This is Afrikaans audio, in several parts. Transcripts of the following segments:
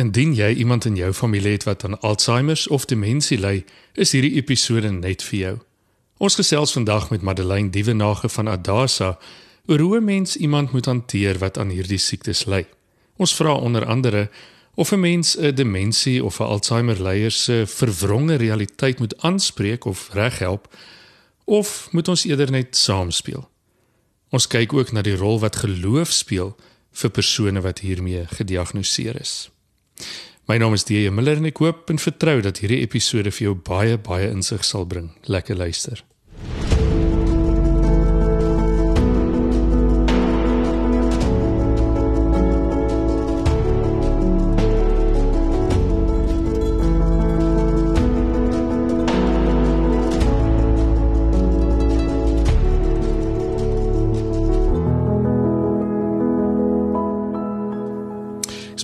Indien jy iemand in jou familie het wat aan Alzheimer of demensie ly, is hierdie episode net vir jou. Ons gesels vandag met Madeleine Dievenage van Adasa oor hoe 'n mens iemand moet hanteer wat aan hierdie siektes ly. Ons vra onder andere of 'n mens 'n demensie of 'n Alzheimer leier se verwronge realiteit moet aanspreek of reghelp of moet ons eerder net saamspeel. Ons kyk ook na die rol wat geloof speel vir persone wat hiermee gediagnoseer is. My naam is D.J. Miller en ek hoop en vertrou dat hierdie episode vir jou baie baie insig sal bring. Lekker luister.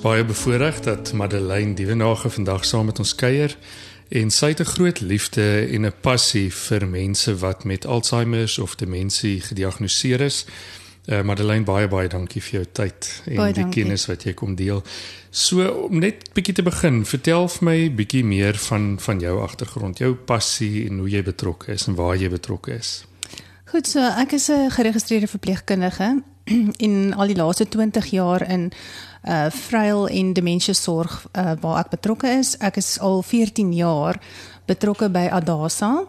Baie bevoorreg dat Madeleine Dievenage vandag saam met ons kuier en sy het 'n groot liefde en 'n passie vir mense wat met Alzheimer of demensie gediagnoseer is. Uh, Madeleine baie baie dankie vir jou tyd en baie die dankie. kennis wat jy kom deel. So om net bietjie te begin, vertel vir my bietjie meer van van jou agtergrond, jou passie en hoe jy betrokke is en waar jy betrokke is. Goed, so ek is 'n geregistreerde verpleegkundige in al die laaste 20 jaar in uh vryel en demensie sorg uh, waar ek betrokke is. Ek is al 14 jaar betrokke by Adasa.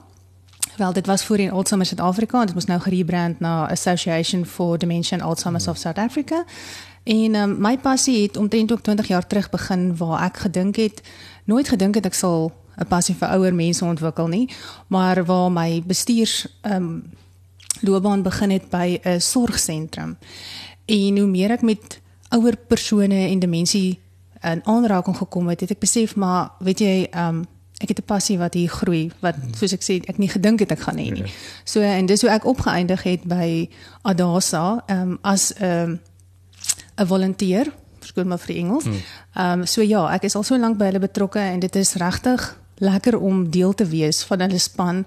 Wel dit was voorheen Alzheimer Suid-Afrika en dit moes nou gerebrand na Association for Dementia and Alzheimer's of South Africa. En um, my passie het omtrent ook 20 jaar terug begin waar ek gedink het nooit gedink het ek sal 'n passie vir ouer mense ontwikkel nie, maar waar my bestuurs um loopbaan begin het by 'n sorgsentrum. En hoe meer ek met ouer persone en demensie in aanraking gekom het, het ek besef maar weet jy, um ek het 'n passie wat hier groei wat soos ek sê ek nie gedink het ek gaan hê nie. Ja. So en dis hoe ek opgeëindig het by Adasa um as 'n um, 'n volunteer, skoon maar vir Engels. Hmm. Um so ja, ek is al so lank by hulle betrokke en dit is regtig lekker om deel te wees van hulle span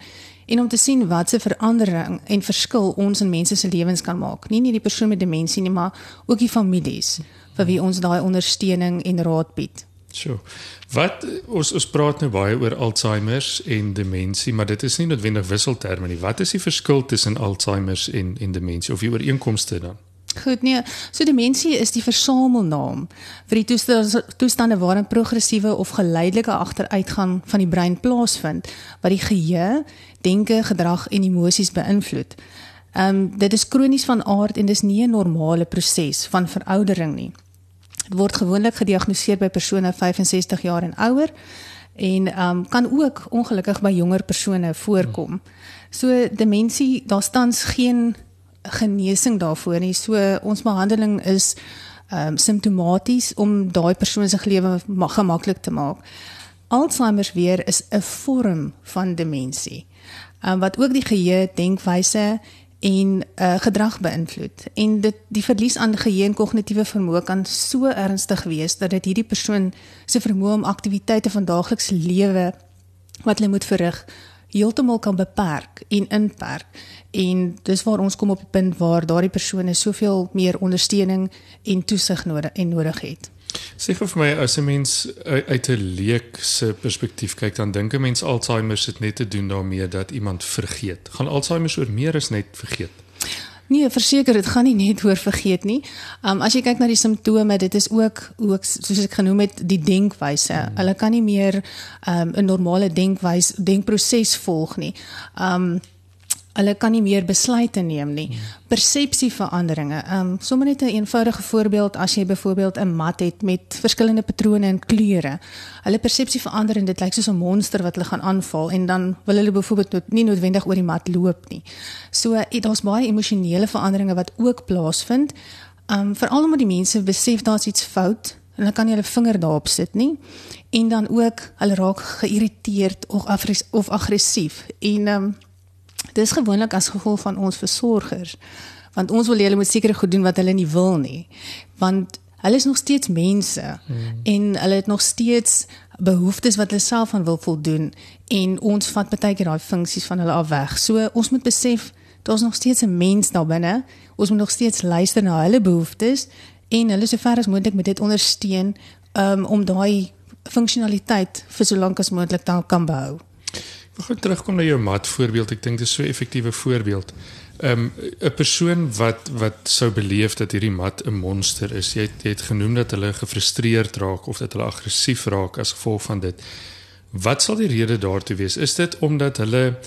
en om te sien wat se verandering en verskil ons in mense se lewens kan maak. Nie net die persoon met demensie nie, maar ook die families vir wie ons daai ondersteuning en raad bied. So. Wat ons ons praat nou baie oor Alzheimer en demensie, maar dit is nie noodwendig wisselterme nie. Wat is die verskil tussen Alzheimer en en demensie of die ooreenkomste dan? Goed nee, so demensie is die versamelnaam vir die toestande, toestande waarin progressiewe of geleidelike agteruitgang van die brein plaasvind wat die geheue, denke, gedrag en emosies beïnvloed. Ehm um, dit is kronies van aard en dis nie 'n normale proses van veroudering nie. Dit word gewoonlik gediagnoseer by persone 65 jaar en ouer en ehm um, kan ook ongelukkig by jonger persone voorkom. So demensie, daar staan geen genesing daarvoor nie. So ons behandeling is ehm um, simptomaties om daai persoon se lewe gemaklik te maak. Alzheimer weer is 'n vorm van demensie. Ehm um, wat ook die geheue, denkwyse en uh, gedrag beïnvloed. En dit die verlies aan geheue en kognitiewe vermoë kan so ernstig wees dat dit hierdie persoon se vermoë om aktiwiteite van daaglikse lewe wat hulle moet verrig heeltemal kan beperk en inperk en dis waar ons kom op die punt waar daardie persone soveel meer ondersteuning en toesig nodig en nodig het. Sê vir my as 'n mens uit 'n leek se perspektief kyk dan dink 'n mens Alzheimer se net te doen daarmee dat iemand vergeet. Gaan Alzheimer oor meer as net vergeet? Nee, verseker dit gaan nie net oor vergeet nie. Um as jy kyk na die simptome, dit is ook ook soos ek genoem het die denkwyse. Hmm. Hulle kan nie meer um 'n normale denkwyse denkproses volg nie. Um hulle kan nie meer besluite neem nie. Persepsieveranderinge. Ehm um, sommer net 'n een eenvoudige voorbeeld as jy byvoorbeeld 'n mat het met verskillende patrone en kleure. Hulle persepsie verander en dit lyk soos 'n monster wat hulle gaan aanval en dan wil hulle byvoorbeeld nie noodwendig oor die mat loop nie. So dit daar's baie emosionele veranderinge wat ook plaasvind. Ehm um, veral omdat die mense besef daar's iets fout en hulle kan nie hulle vinger daarop sit nie. En dan ook hulle raak geïrriteerd of aggressief en ehm um, Dis gewoonlik as gevolg van ons versorgers. Want ons wil hulle moet seker goed doen wat hulle nie wil nie. Want hulle is nog steeds mense hmm. en hulle het nog steeds behoeftes wat hulle self aan wil voldoen en ons vat baie keer daai funksies van hulle af weg. So ons moet besef daar's nog steeds 'n mens daar binne. Ons moet nog steeds luister na hulle behoeftes en hulle sover as moontlik met dit ondersteun um, om daai funksionaliteit vir so lank as moontlik dan kan behou. Ek gaan terugkom na jou mat voorbeeld. Ek dink dit is so 'n effektiewe voorbeeld. Ehm, 'n um, persoon wat wat sou beleef dat hierdie mat 'n monster is. Jy het, jy het genoem dat hulle gefrustreerd raak of dat hulle aggressief raak as gevolg van dit. Wat sal die rede daartoe wees? Is dit omdat hulle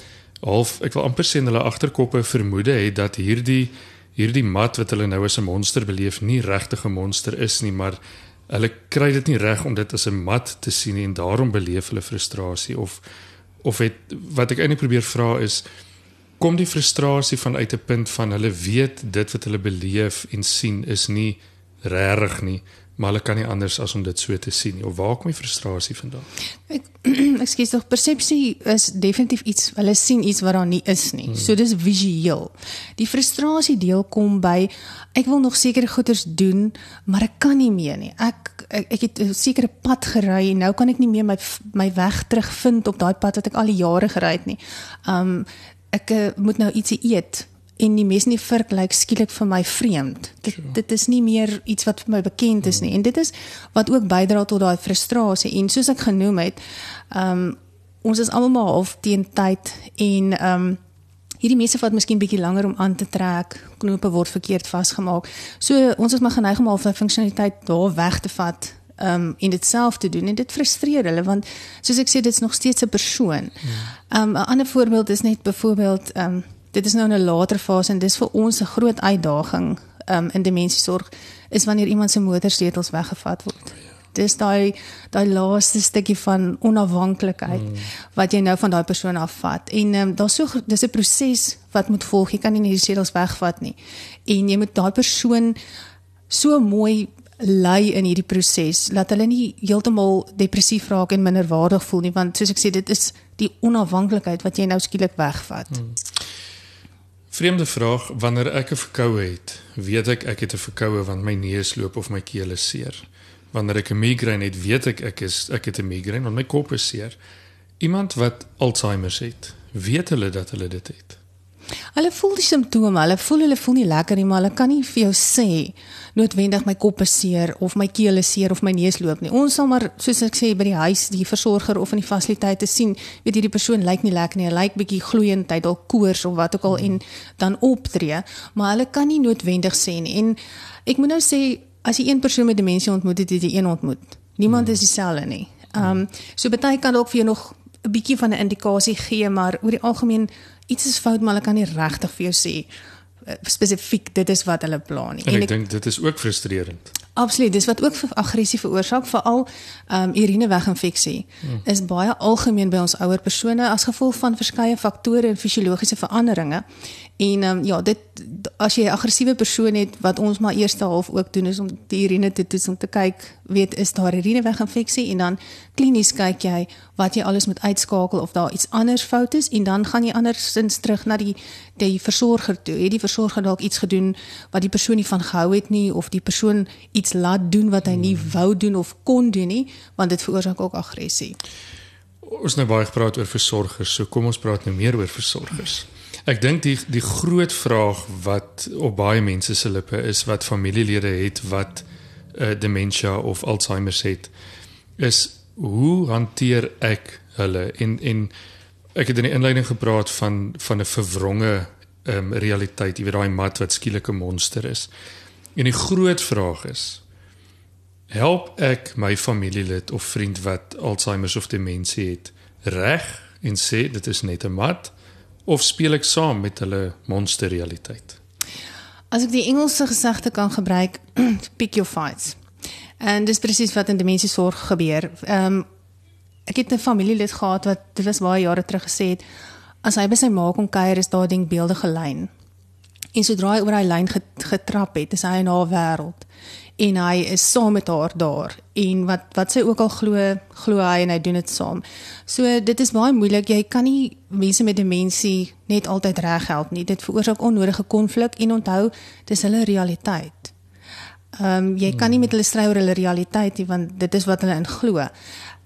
half ek wil amper sê hulle agterkoppe vermoede het dat hierdie hierdie mat wat hulle nou as 'n monster beleef nie regtig 'n monster is nie, maar hulle kry dit nie reg om dit as 'n mat te sien nie en daarom beleef hulle frustrasie of of het wat ek eintlik probeer vra is kom die frustrasie vanuit 'n punt van hulle weet dit wat hulle beleef en sien is nie regtig nie maar hulle kan nie anders as om dit so te sien nie. Of waar kom die frustrasie vandaan? Ek ekskuus tog persepsie is definitief iets hulle sien iets wat daar nie is nie. Hmm. So dis visueel. Die frustrasie deel kom by ek wil nog sekere goeders doen, maar ek kan nie meer nie. Ek ek, ek het 'n sekere pad gery en nou kan ek nie meer my my weg terugvind op daai pad wat ek al die jare gery het nie. Um ek uh, moet nou ietsie eet en die mes in die vurk lyk skielik vir my vreemd. Dit sure. dit is nie meer iets wat vir my bekend is nie en dit is wat ook bydra tot daai frustrasie en soos ek genoem het, ehm um, ons is almal half teen tyd en ehm um, hierdie mense vat miskien bietjie langer om aan te trek, knope word verkeerd vasgemaak. So ons is maar geneig om al sy funksionaliteit daar weg te vat um en dit self te doen en dit frustreer hulle want soos ek sê dit's nog steeds 'n persoon. Um 'n ander voorbeeld is net byvoorbeeld um dit is nou 'n later fase en dis vir ons 'n groot uitdaging um, in dimensiesorg is wanneer iemand se motorsleutels weggevat word. Dis daai daai laaste stukkie van onafhanklikheid mm. wat jy nou van daai persoon afvat. En um, daar's so dis 'n proses wat moet volg. Jy kan nie die sleutels wegvat nie. En jy moet daai persoon so mooi lei in hierdie proses dat hulle nie heeltemal depressief raak en minderwaardig voel nie want soos ek sê dit is die onafhanklikheid wat jy nou skielik wegvat. Mm. Vreemde vraag, wanneer ek 'n verkoue het, weet ek ek het 'n verkoue want my neus loop of my keel is seer. Wanneer ek 'n migraine het, weet ek ek is ek het 'n migraine want my kop is seer. Iemand wat Alzheimer het, weet hulle dat hulle dit het. Hulle voel die simptome, hulle voel hulle voel nie lekker nie, maar hulle kan nie vir jou sê noodwendig my kop is seer of my keel is seer of my neus loop nie. Ons sal maar soos ek sê by die huis, die versorger of in die fasiliteite sien, weet hierdie persoon lyk nie lekker nie, hy lyk bietjie gloeiend, hy dalk koors of wat ook al en dan optree, maar hulle kan nie noodwendig sê nie. En ek moet nou sê as jy een persoon met demensie ontmoet, het jy een ontmoet. Niemand is dieselfde nie. Ehm um, so baie kan dalk vir jou nog 'n bietjie van 'n indikasie gee, maar oor die algemeen iets is fout, maar hulle kan nie regtig vir jou sê eh, spesifiek dit is wat hulle plan nie. En, en ek, ek dink dit is ook frustrerend. Absoluut, dis wat ook aggressie veroorsaak, veral ehm um, urineweginfeksie. Hmm. Is baie algemeen by ons ouer persone as gevolg van verskeie faktore en fisiologiese veranderinge. En ehm um, ja, dit as jy 'n aggressiewe persoon het wat ons maar eerste half ook doen is om die urine te toets om te kyk, weet is daar urineweginfeksie en dan klinies kyk jy wat jy alles moet uitskakel of daar iets anders fout is en dan gaan jy andersins terug na die die versorger toe. Het die versorger dalk iets gedoen wat die persoon nie van gehou het nie of die persoon iets laat doen wat hy nie wou doen of kon doen nie, want dit veroorsaak ook aggressie. Ons nou baie gepraat oor versorgers, so kom ons praat nou meer oor versorgers. Ek dink die die groot vraag wat op baie mense se lippe is wat familielede het wat uh, dementia of Alzheimer het is hoe hanteer ek hulle en en ek het in die inleiding gepraat van van 'n verwronge um, realiteit, jy weet daai mat wat skielik 'n monster is. En die groot vraag is help ek my familielid of vriend wat Alzheimer of demensie het reg en sê dit is net 'n mat of speel ek saam met hulle monsterrealiteit? As ek die Engelse gesegde kan gebruik, pick your fights. En dis presies wat in dimensiesorg gebeur. Ehm um, ek het 'n familielid gehad wat dit was baie jare terug gesê het as hy by sy ma kom kuier is daar 'n denkbeeldige lyn. En sodra hy oor daai lyn getrap het, is hy in haar wêreld en hy is saam met haar daar en wat wat sy ook al glo glo hy en hy doen dit saam. So dit is baie moeilik. Jy kan nie mense met demensie net altyd reghelp nie. Dit veroorsaak onnodige konflik en onthou dis hulle realiteit. Ehm um, jy kan nie met hulle stry oor hulle realiteit nie want dit is wat hulle in glo.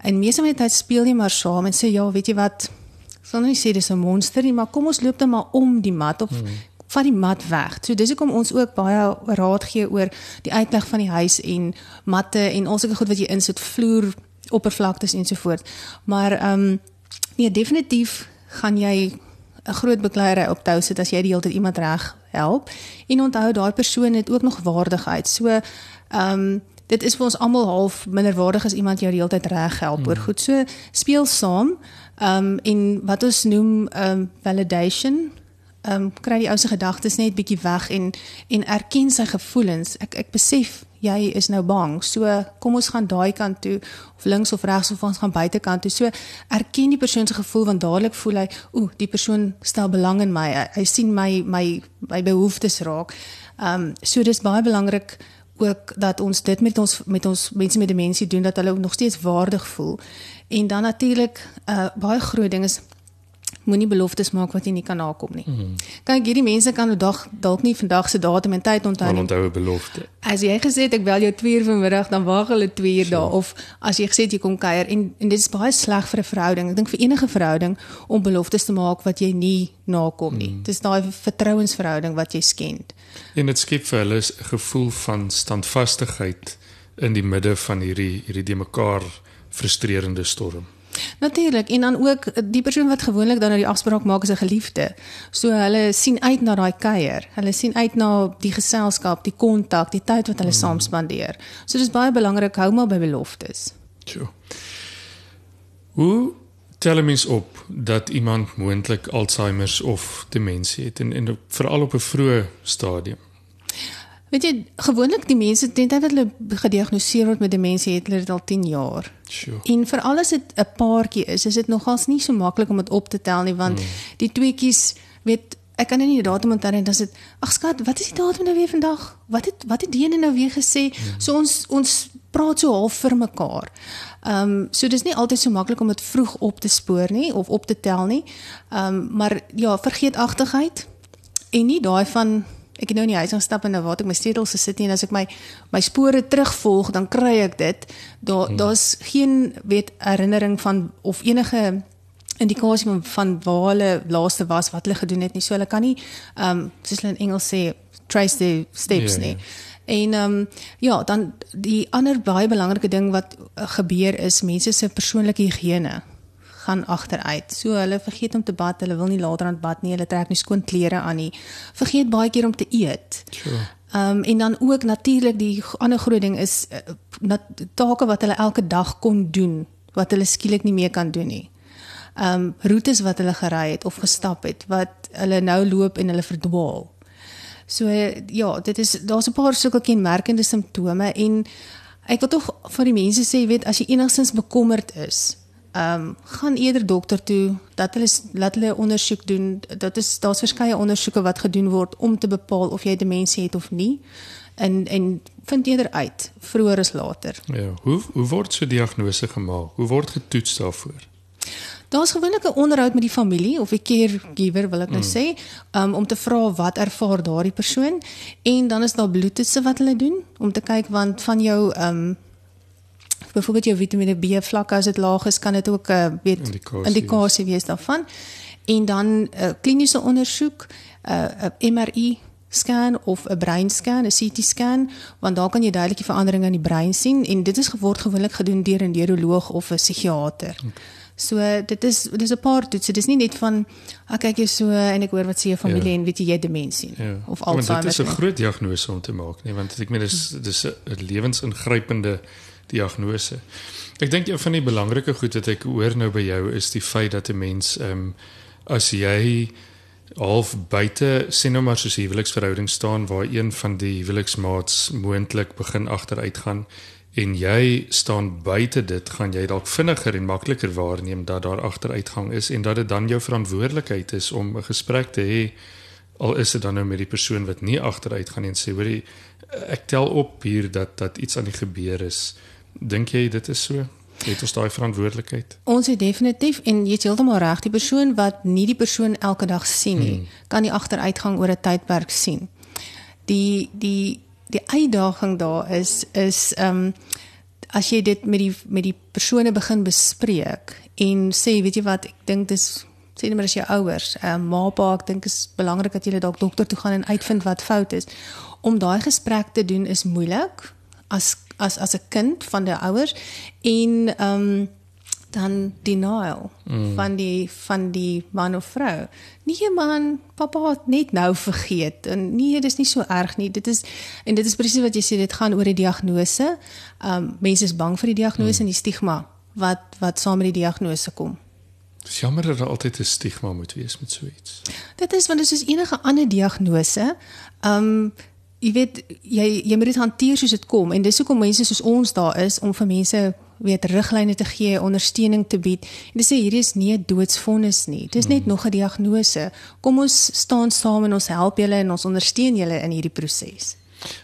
En meeste van die tyd speel jy maar saam en sê ja, weet jy wat? Sonder nie sê dis 'n monster nie, maar kom ons loop dan maar om die mat of hmm vat die mat weg. So dis hoekom ons ook baie raad gee oor die uitleg van die huis en matte en al sulke goed wat jy insit, vloer oppervlaktes en so voort. Maar ehm um, nee, definitief gaan jy 'n groot bekleierery op tou sit as jy die hele tyd iemand reg help. En onthou daai persoon het ook nog waardigheid. So ehm um, dit is vir ons almal half minderwaardig as iemand jou die hele tyd reg help hmm. oor goed. So speel saam. Ehm um, en wat ons noem ehm um, validation ehm um, kry die ou se gedagtes net bietjie weg en en erken sy gevoelens. Ek ek besef jy is nou bang. So kom ons gaan daai kant toe of links of regs of ons gaan buitekant toe. So erken die persoon se gevoel want dadelik voel hy, ooh, die persoon stel belang in my. Hy, hy sien my my my behoeftes raak. Ehm um, so dis baie belangrik ook dat ons dit met ons met ons mense met demensie doen dat hulle nog steeds waardig voel. En dan natuurlik 'n uh, baie groot ding is moenie beloftes maak wat jy nie kan nakom nie. Mm. Kyk, hierdie mense kan dalk dalk nie vandag se datum en tyd onthou nie. Onthou 'n belofte. As jy gesê het ek bel jou 2 uur vanmiddag, dan wag hulle 2 uur daar of as jy gesê het jy kom kuier en en dit is baie sleg vir 'n verhouding. Ek dink vir enige verhouding om beloftes te maak wat jy nie nakom nie. Mm. Dis daai vertrouensverhouding wat jy skend. En dit skep vir hulle 'n gevoel van standvastigheid in die midde van hierdie hierdie de mekaar frustrerende storm. Natuurlik en dan ook die persoon wat gewoonlik dan nou die afspraak maak is 'n geliefde. So hulle sien uit na daai kuier. Hulle sien uit na die geselskap, die kontak, die tyd wat hulle mm. saam spandeer. So dis baie belangrik hou maar by beloftes. Sjoe. Hoe tel mens op dat iemand moontlik Alzheimer of demensie het en, en veral op 'n vroeë stadium? Weet jy, gewoonlik die mense teen tyd dat hulle gediagnoseer word met demensie het hulle dit al 10 jaar. Sure. En vir alles dit 'n paartjie is, is dit nogals nie so maklik om dit op te tel nie want mm. die tweetjies weet ek kan nie die datum onthou en dan sê ag skat, wat is die datum nou weer vandag? Wat het wat het Dene nou weer gesê? Mm. So ons ons praat so half vir mekaar. Ehm um, so dis nie altyd so maklik om dit vroeg op te spoor nie of op te tel nie. Ehm um, maar ja, vergeetachtigheid en nie daai van ek het nou in die huis gaan stap en nou waar ek my sleutels gesit en as ek my my spore terugvolg dan kry ek dit. Daar hmm. daar's geen weet herinnering van of enige indikasie van, van waar hulle laaste was, wat hulle gedoen het nie. So hulle kan nie ehm um, soos hulle in Engels sê trace the steps yeah, nie. Yeah. En ehm um, ja, dan die ander baie belangrike ding wat uh, gebeur is mense se persoonlike higiëne gaan agteruit. So hulle vergeet om te bad, hulle wil nie later aan bad nie, hulle trek nie skoon klere aan nie. Vergeet baie keer om te eet. Sure. Ehm um, en dan ook natuurlik die ander groot ding is uh, take wat hulle elke dag kon doen wat hulle skielik nie meer kan doen nie. Ehm um, roetes wat hulle gery het of gestap het wat hulle nou loop en hulle verdwaal. So ja, dit is daar's 'n paar sulke kenmerkende simptome en ek wil tog vir die mense sê, weet as jy enigstens bekommerd is, ehm um, gaan eerder dokter toe dat hulle laat hulle ondersoek doen. Dit is daar's verskeie ondersoeke wat gedoen word om te bepaal of jy demensie het of nie. En en vind eerder uit vroeër as later. Ja, hoe hoe word so diagnose gemaak? Hoe word getoets daarvoor? Daar's gewoonlik 'n onderhoud met die familie of 'n caregiver wil ek nou mm. sê, um, om te vra wat ervaar daardie persoon en dan is daar bloedtoetse wat hulle doen om te kyk want van jou ehm um, byvoorbeeld jou Vitamiene B vlakke as dit laag is, kan dit ook 'n uh, eh, weet indikasie, indikasie wees daarvan. En dan 'n uh, kliniese ondersoek, 'n uh, MRI scan of 'n breinscan, 'n CT scan, want daar kan jy duidelik die veranderinge in die brein sien en dit is geword gewoonlik gedoen deur 'n neuroloog of 'n psigiater. Okay. So dit is dis 'n paar toetse. Dis nie net van ek kyk jy so en ek hoor wat sê jou familie ja. en weet jy jy demensie ja. of Alzheimer. Dit is 'n groot diagnose om te maak, nee, want ek meen dis dis 'n lewensingrypende diagnose. Ek dink een van die belangrike goed wat ek hoor nou by jou is die feit dat 'n mens ehm um, as jy half buite sien nou maar soos huweliksverhouding staan waar een van die huweliksmaats moontlik begin agteruit gaan en jy staan buite dit gaan jy dalk vinniger en makliker waarneem dat daar agteruitgang is en dat dit dan jou verantwoordelikheid is om 'n gesprek te hê al is dit dan nou met die persoon wat nie agteruit gaan en sê hoorie ek tel op hier dat dat iets aan die gebeur is Dink jy dit is so? Het ons daai verantwoordelikheid? Ons het definitief en jy het heeltemal reg, die persoon wat nie die persoon elke dag sien nie, hmm. kan die agteruitgang oor 'n tydperk sien. Die die die uitdaging daar is is ehm um, as jy dit met die met die persone begin bespreek en sê weet jy wat ek dink dis sê net maar as jou ouers, ehm uh, ma pa, ek dink is belangrik dat jy dalk dokter toe gaan en uitvind wat fout is. Om daai gesprek te doen is moeilik as as as 'n kind van die ouers en ehm um, dan denial mm. van die van die man of vrou. Nee man, pappa het net nou vergeet en nee, dis nie so erg nie. Dit is en dit is presies wat jy sê, dit gaan oor die diagnose. Ehm um, mense is bang vir die diagnose mm. en die stigma wat wat saam met die diagnose kom. Dis jammer dat daar altyd 'n stigma moet wees met so iets. Dit is want dit is soos enige ander diagnose. Ehm um, jy weet jy jy moet dit hanteer soos dit kom en dis hoekom mense soos ons daar is om vir mense weet riglyne te gee, ondersteuning te bied. En dis sê hierdie is nie 'n doodsvonnis nie. Dis net hmm. nog 'n diagnose. Kom ons staan saam en ons help julle en ons ondersteun julle in hierdie proses.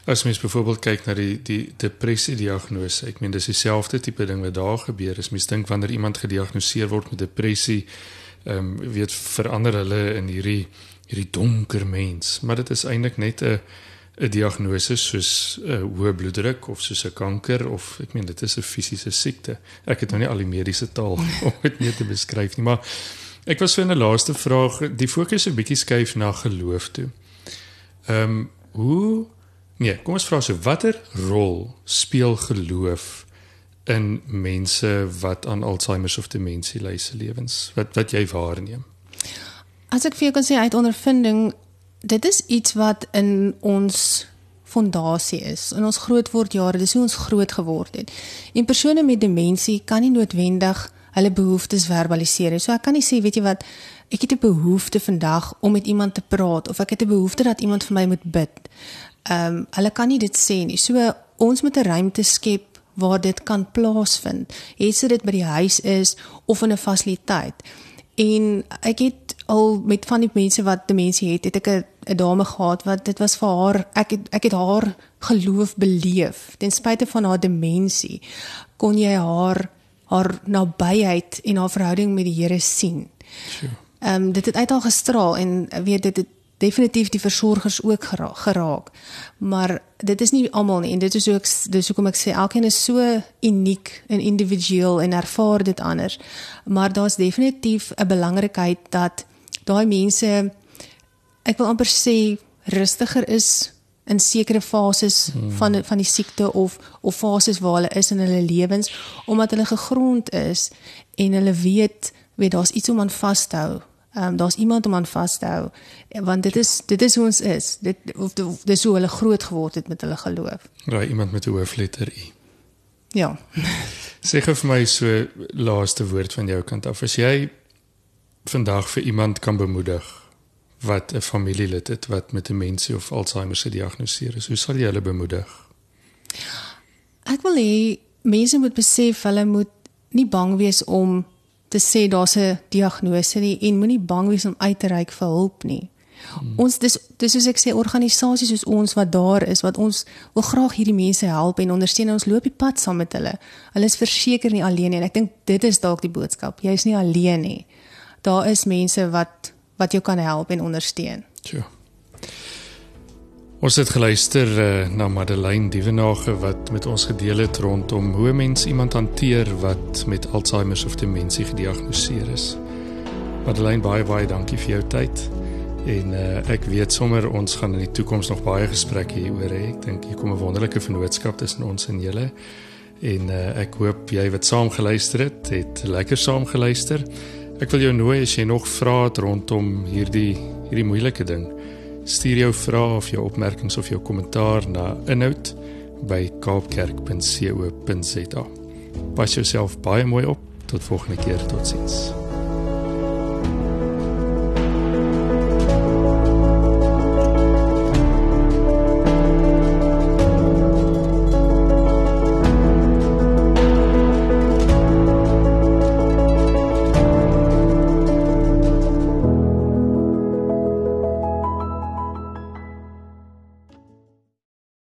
As mens byvoorbeeld kyk na die die depressie diagnose, ek meen dis dieselfde tipe ding wat daar gebeur. As mens dink wanneer iemand gediagnoseer word met depressie, ehm um, weet verander hulle in hierdie hierdie donker mens, maar dit is eintlik net 'n 'n diagnose soos 'n uh, hoë bloeddruk of soos 'n kanker of ek meen dit is 'n fisiese siekte. Ek het nou nie al die mediese taal om dit meer te beskryf nie, maar ek was vir 'n laaste vraag, die fokus 'n bietjie skuif na geloof toe. Ehm um, hoe nee, kom ons vra so watter rol speel geloof in mense wat aan Alzheimer of demensie ly se lewens? Wat wat jy waarneem? As ek vir jou kan sê uit ondervinding dit is iets wat in ons fondasie is. In ons grootwordjare, dis hoe ons groot geword het. En persone met demensie kan nie noodwendig hulle behoeftes verbaliseer nie. So ek kan nie sê, weet jy wat, ek het 'n behoefte vandag om met iemand te praat of ek het 'n behoefte dat iemand vir my moet bid. Ehm um, hulle kan nie dit sê nie. So ons moet 'n ruimte skep waar dit kan plaasvind. Het dit by die huis is of in 'n fasiliteit. En ek het al met van die mense wat demensie het, het ek 'n dame gehad wat dit was vir haar ek het ek het haar geloof beleef ten spyte van haar demensie kon jy haar haar nabyheid en haar verhouding met die Here sien. Ehm um, dit het uit haar gestraal en weet dit het definitief die versorgers ook geraak, geraak. Maar dit is nie almal nie en dit is ook dis hoekom ek sê elkeen is so uniek en individueel en ervaar dit anders. Maar daar's definitief 'n belangrikheid dat daai mense ek wil amper sê rustiger is in sekere fases hmm. van van die siekte of of fases waar hulle is in hulle lewens omdat hulle gegrond is en hulle weet weet daar's iets om aan vas te hou. Ehm um, daar's iemand om aan vas te hou want dit is dit is hoe ons is. Dit of dis hoe hulle groot geword het met hulle geloof. Raai iemand met 'n hoofletter U. Ja. Sê gou vir my so laaste woord van jou kant af. As jy vandag vir iemand kan bemoedig wat 'n familielid het wat met demensie of Alzheimer se diagnoseer is. Hoe sal jy hulle bemoedig? Ek wil hê mense moet besef hulle moet nie bang wees om te sê daar's 'n diagnose nie en moenie bang wees om uit te reik vir hulp nie. Hmm. Ons dis dis soos ek sê organisasies soos ons wat daar is wat ons wil graag hierdie mense help en ondersteun ons loop die pad saam met hulle. Hulle is verseker nie alleen nie en ek dink dit is dalk die boodskap. Jy is nie alleen nie. Daar is mense wat wat jou kan help en ondersteun. Ja. Ons het geluister uh, na Madeleine Dievenage wat met ons gedeel het rondom hoe mens iemand hanteer wat met Alzheimer of demensie gediagnoseer is. Madeleine baie baie dankie vir jou tyd. En uh, ek weet sommer ons gaan in die toekoms nog baie gesprekke hieroor hê. Ek dink hier kom 'n wonderlike vennootskap tussen ons en julle. En uh, ek hoop jy wat saam geluister het, het lekker saam geluister. Ek wil jou nooi as jy nog vrae het rondom hierdie hierdie moeilike ding. Stuur jou vrae of jou opmerkings of jou kommentaar na inhoud by kaapkerk.co.za. Pas jouself baie mooi op. Tot volgende keer. Totsiens.